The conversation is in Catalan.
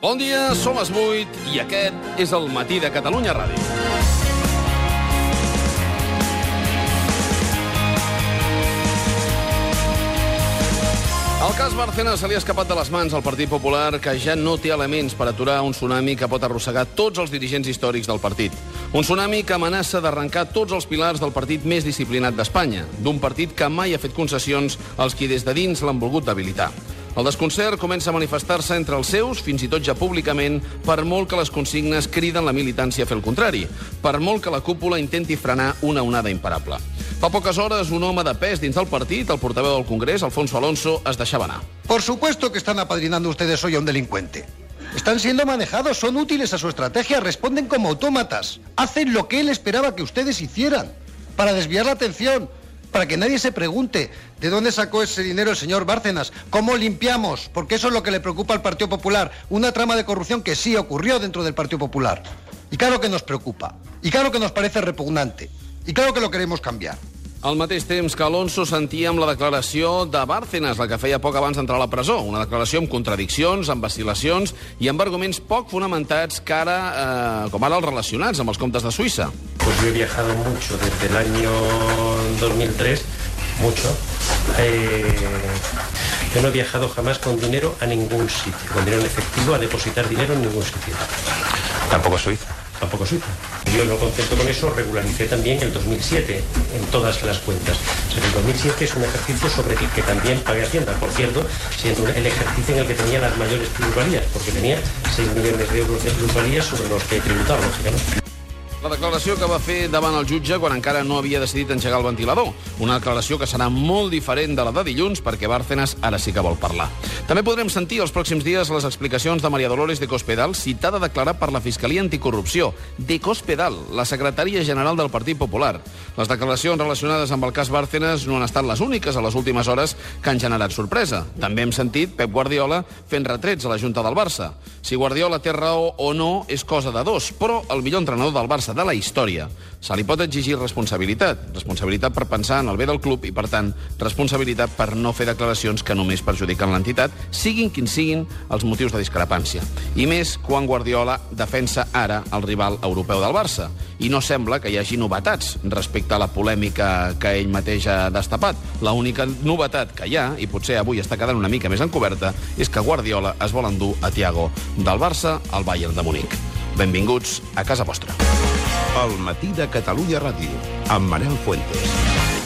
Bon dia, som les 8 i aquest és el matí de Catalunya Ràdio. El cas Bárcenas se li ha escapat de les mans al Partit Popular, que ja no té elements per aturar un tsunami que pot arrossegar tots els dirigents històrics del partit. Un tsunami que amenaça d'arrencar tots els pilars del partit més disciplinat d'Espanya, d'un partit que mai ha fet concessions als qui des de dins l'han volgut debilitar. El desconcert comença a manifestar-se entre els seus, fins i tot ja públicament, per molt que les consignes criden la militància a fer el contrari, per molt que la cúpula intenti frenar una onada imparable. Fa poques hores, un home de pes dins del partit, el portaveu del Congrés, Alfonso Alonso, es deixava anar. Por supuesto que están apadrinando ustedes hoy a un delincuente. Están siendo manejados, son útiles a su estrategia, responden como autómatas. Hacen lo que él esperaba que ustedes hicieran, para desviar la atención, para que nadie se pregunte de dónde sacó ese dinero el señor Bárcenas, cómo limpiamos, porque eso es lo que le preocupa al Partido Popular, una trama de corrupción que sí ocurrió dentro del Partido Popular. Y claro que nos preocupa, y claro que nos parece repugnante, y claro que lo queremos cambiar. Al mateix temps que Alonso sentia amb la declaració de Bárcenas, la que feia poc abans d'entrar a la presó. Una declaració amb contradiccions, amb vacil·lacions i amb arguments poc fonamentats que ara, eh, com ara els relacionats amb els comptes de Suïssa. Pues yo he viajado mucho desde el año 2003, mucho. Eh, yo no he viajado jamás con dinero a ningún sitio, con dinero en efectivo, a depositar dinero en ningún sitio. Tampoco Suiza. Tampoco Suiza. Yo no contento con eso, regularicé también el 2007 en todas las cuentas. Pero el 2007 es un ejercicio sobre el que también pagué Hacienda, por cierto, siendo el ejercicio en el que tenía las mayores plusvalías, porque tenía 6 millones de euros de plusvalías sobre los que tributar, lógicamente. La declaració que va fer davant el jutge quan encara no havia decidit engegar el ventilador. Una declaració que serà molt diferent de la de dilluns perquè Bárcenas ara sí que vol parlar. També podrem sentir els pròxims dies les explicacions de Maria Dolores de Cospedal, citada a declarar per la Fiscalia Anticorrupció. De Cospedal, la secretària general del Partit Popular. Les declaracions relacionades amb el cas Bárcenas no han estat les úniques a les últimes hores que han generat sorpresa. També hem sentit Pep Guardiola fent retrets a la Junta del Barça. Si Guardiola té raó o no és cosa de dos, però el millor entrenador del Barça de la història. Se li pot exigir responsabilitat. Responsabilitat per pensar en el bé del club i, per tant, responsabilitat per no fer declaracions que només perjudiquen l'entitat, siguin quins siguin els motius de discrepància. I més quan Guardiola defensa ara el rival europeu del Barça. I no sembla que hi hagi novetats respecte a la polèmica que ell mateix ha destapat. L'única novetat que hi ha, i potser avui està quedant una mica més encoberta, és que Guardiola es vol endur a Thiago del Barça al Bayern de Múnich. Benvinguts a casa vostra. El matí de Catalunya Ràdio, amb Manel Fuentes.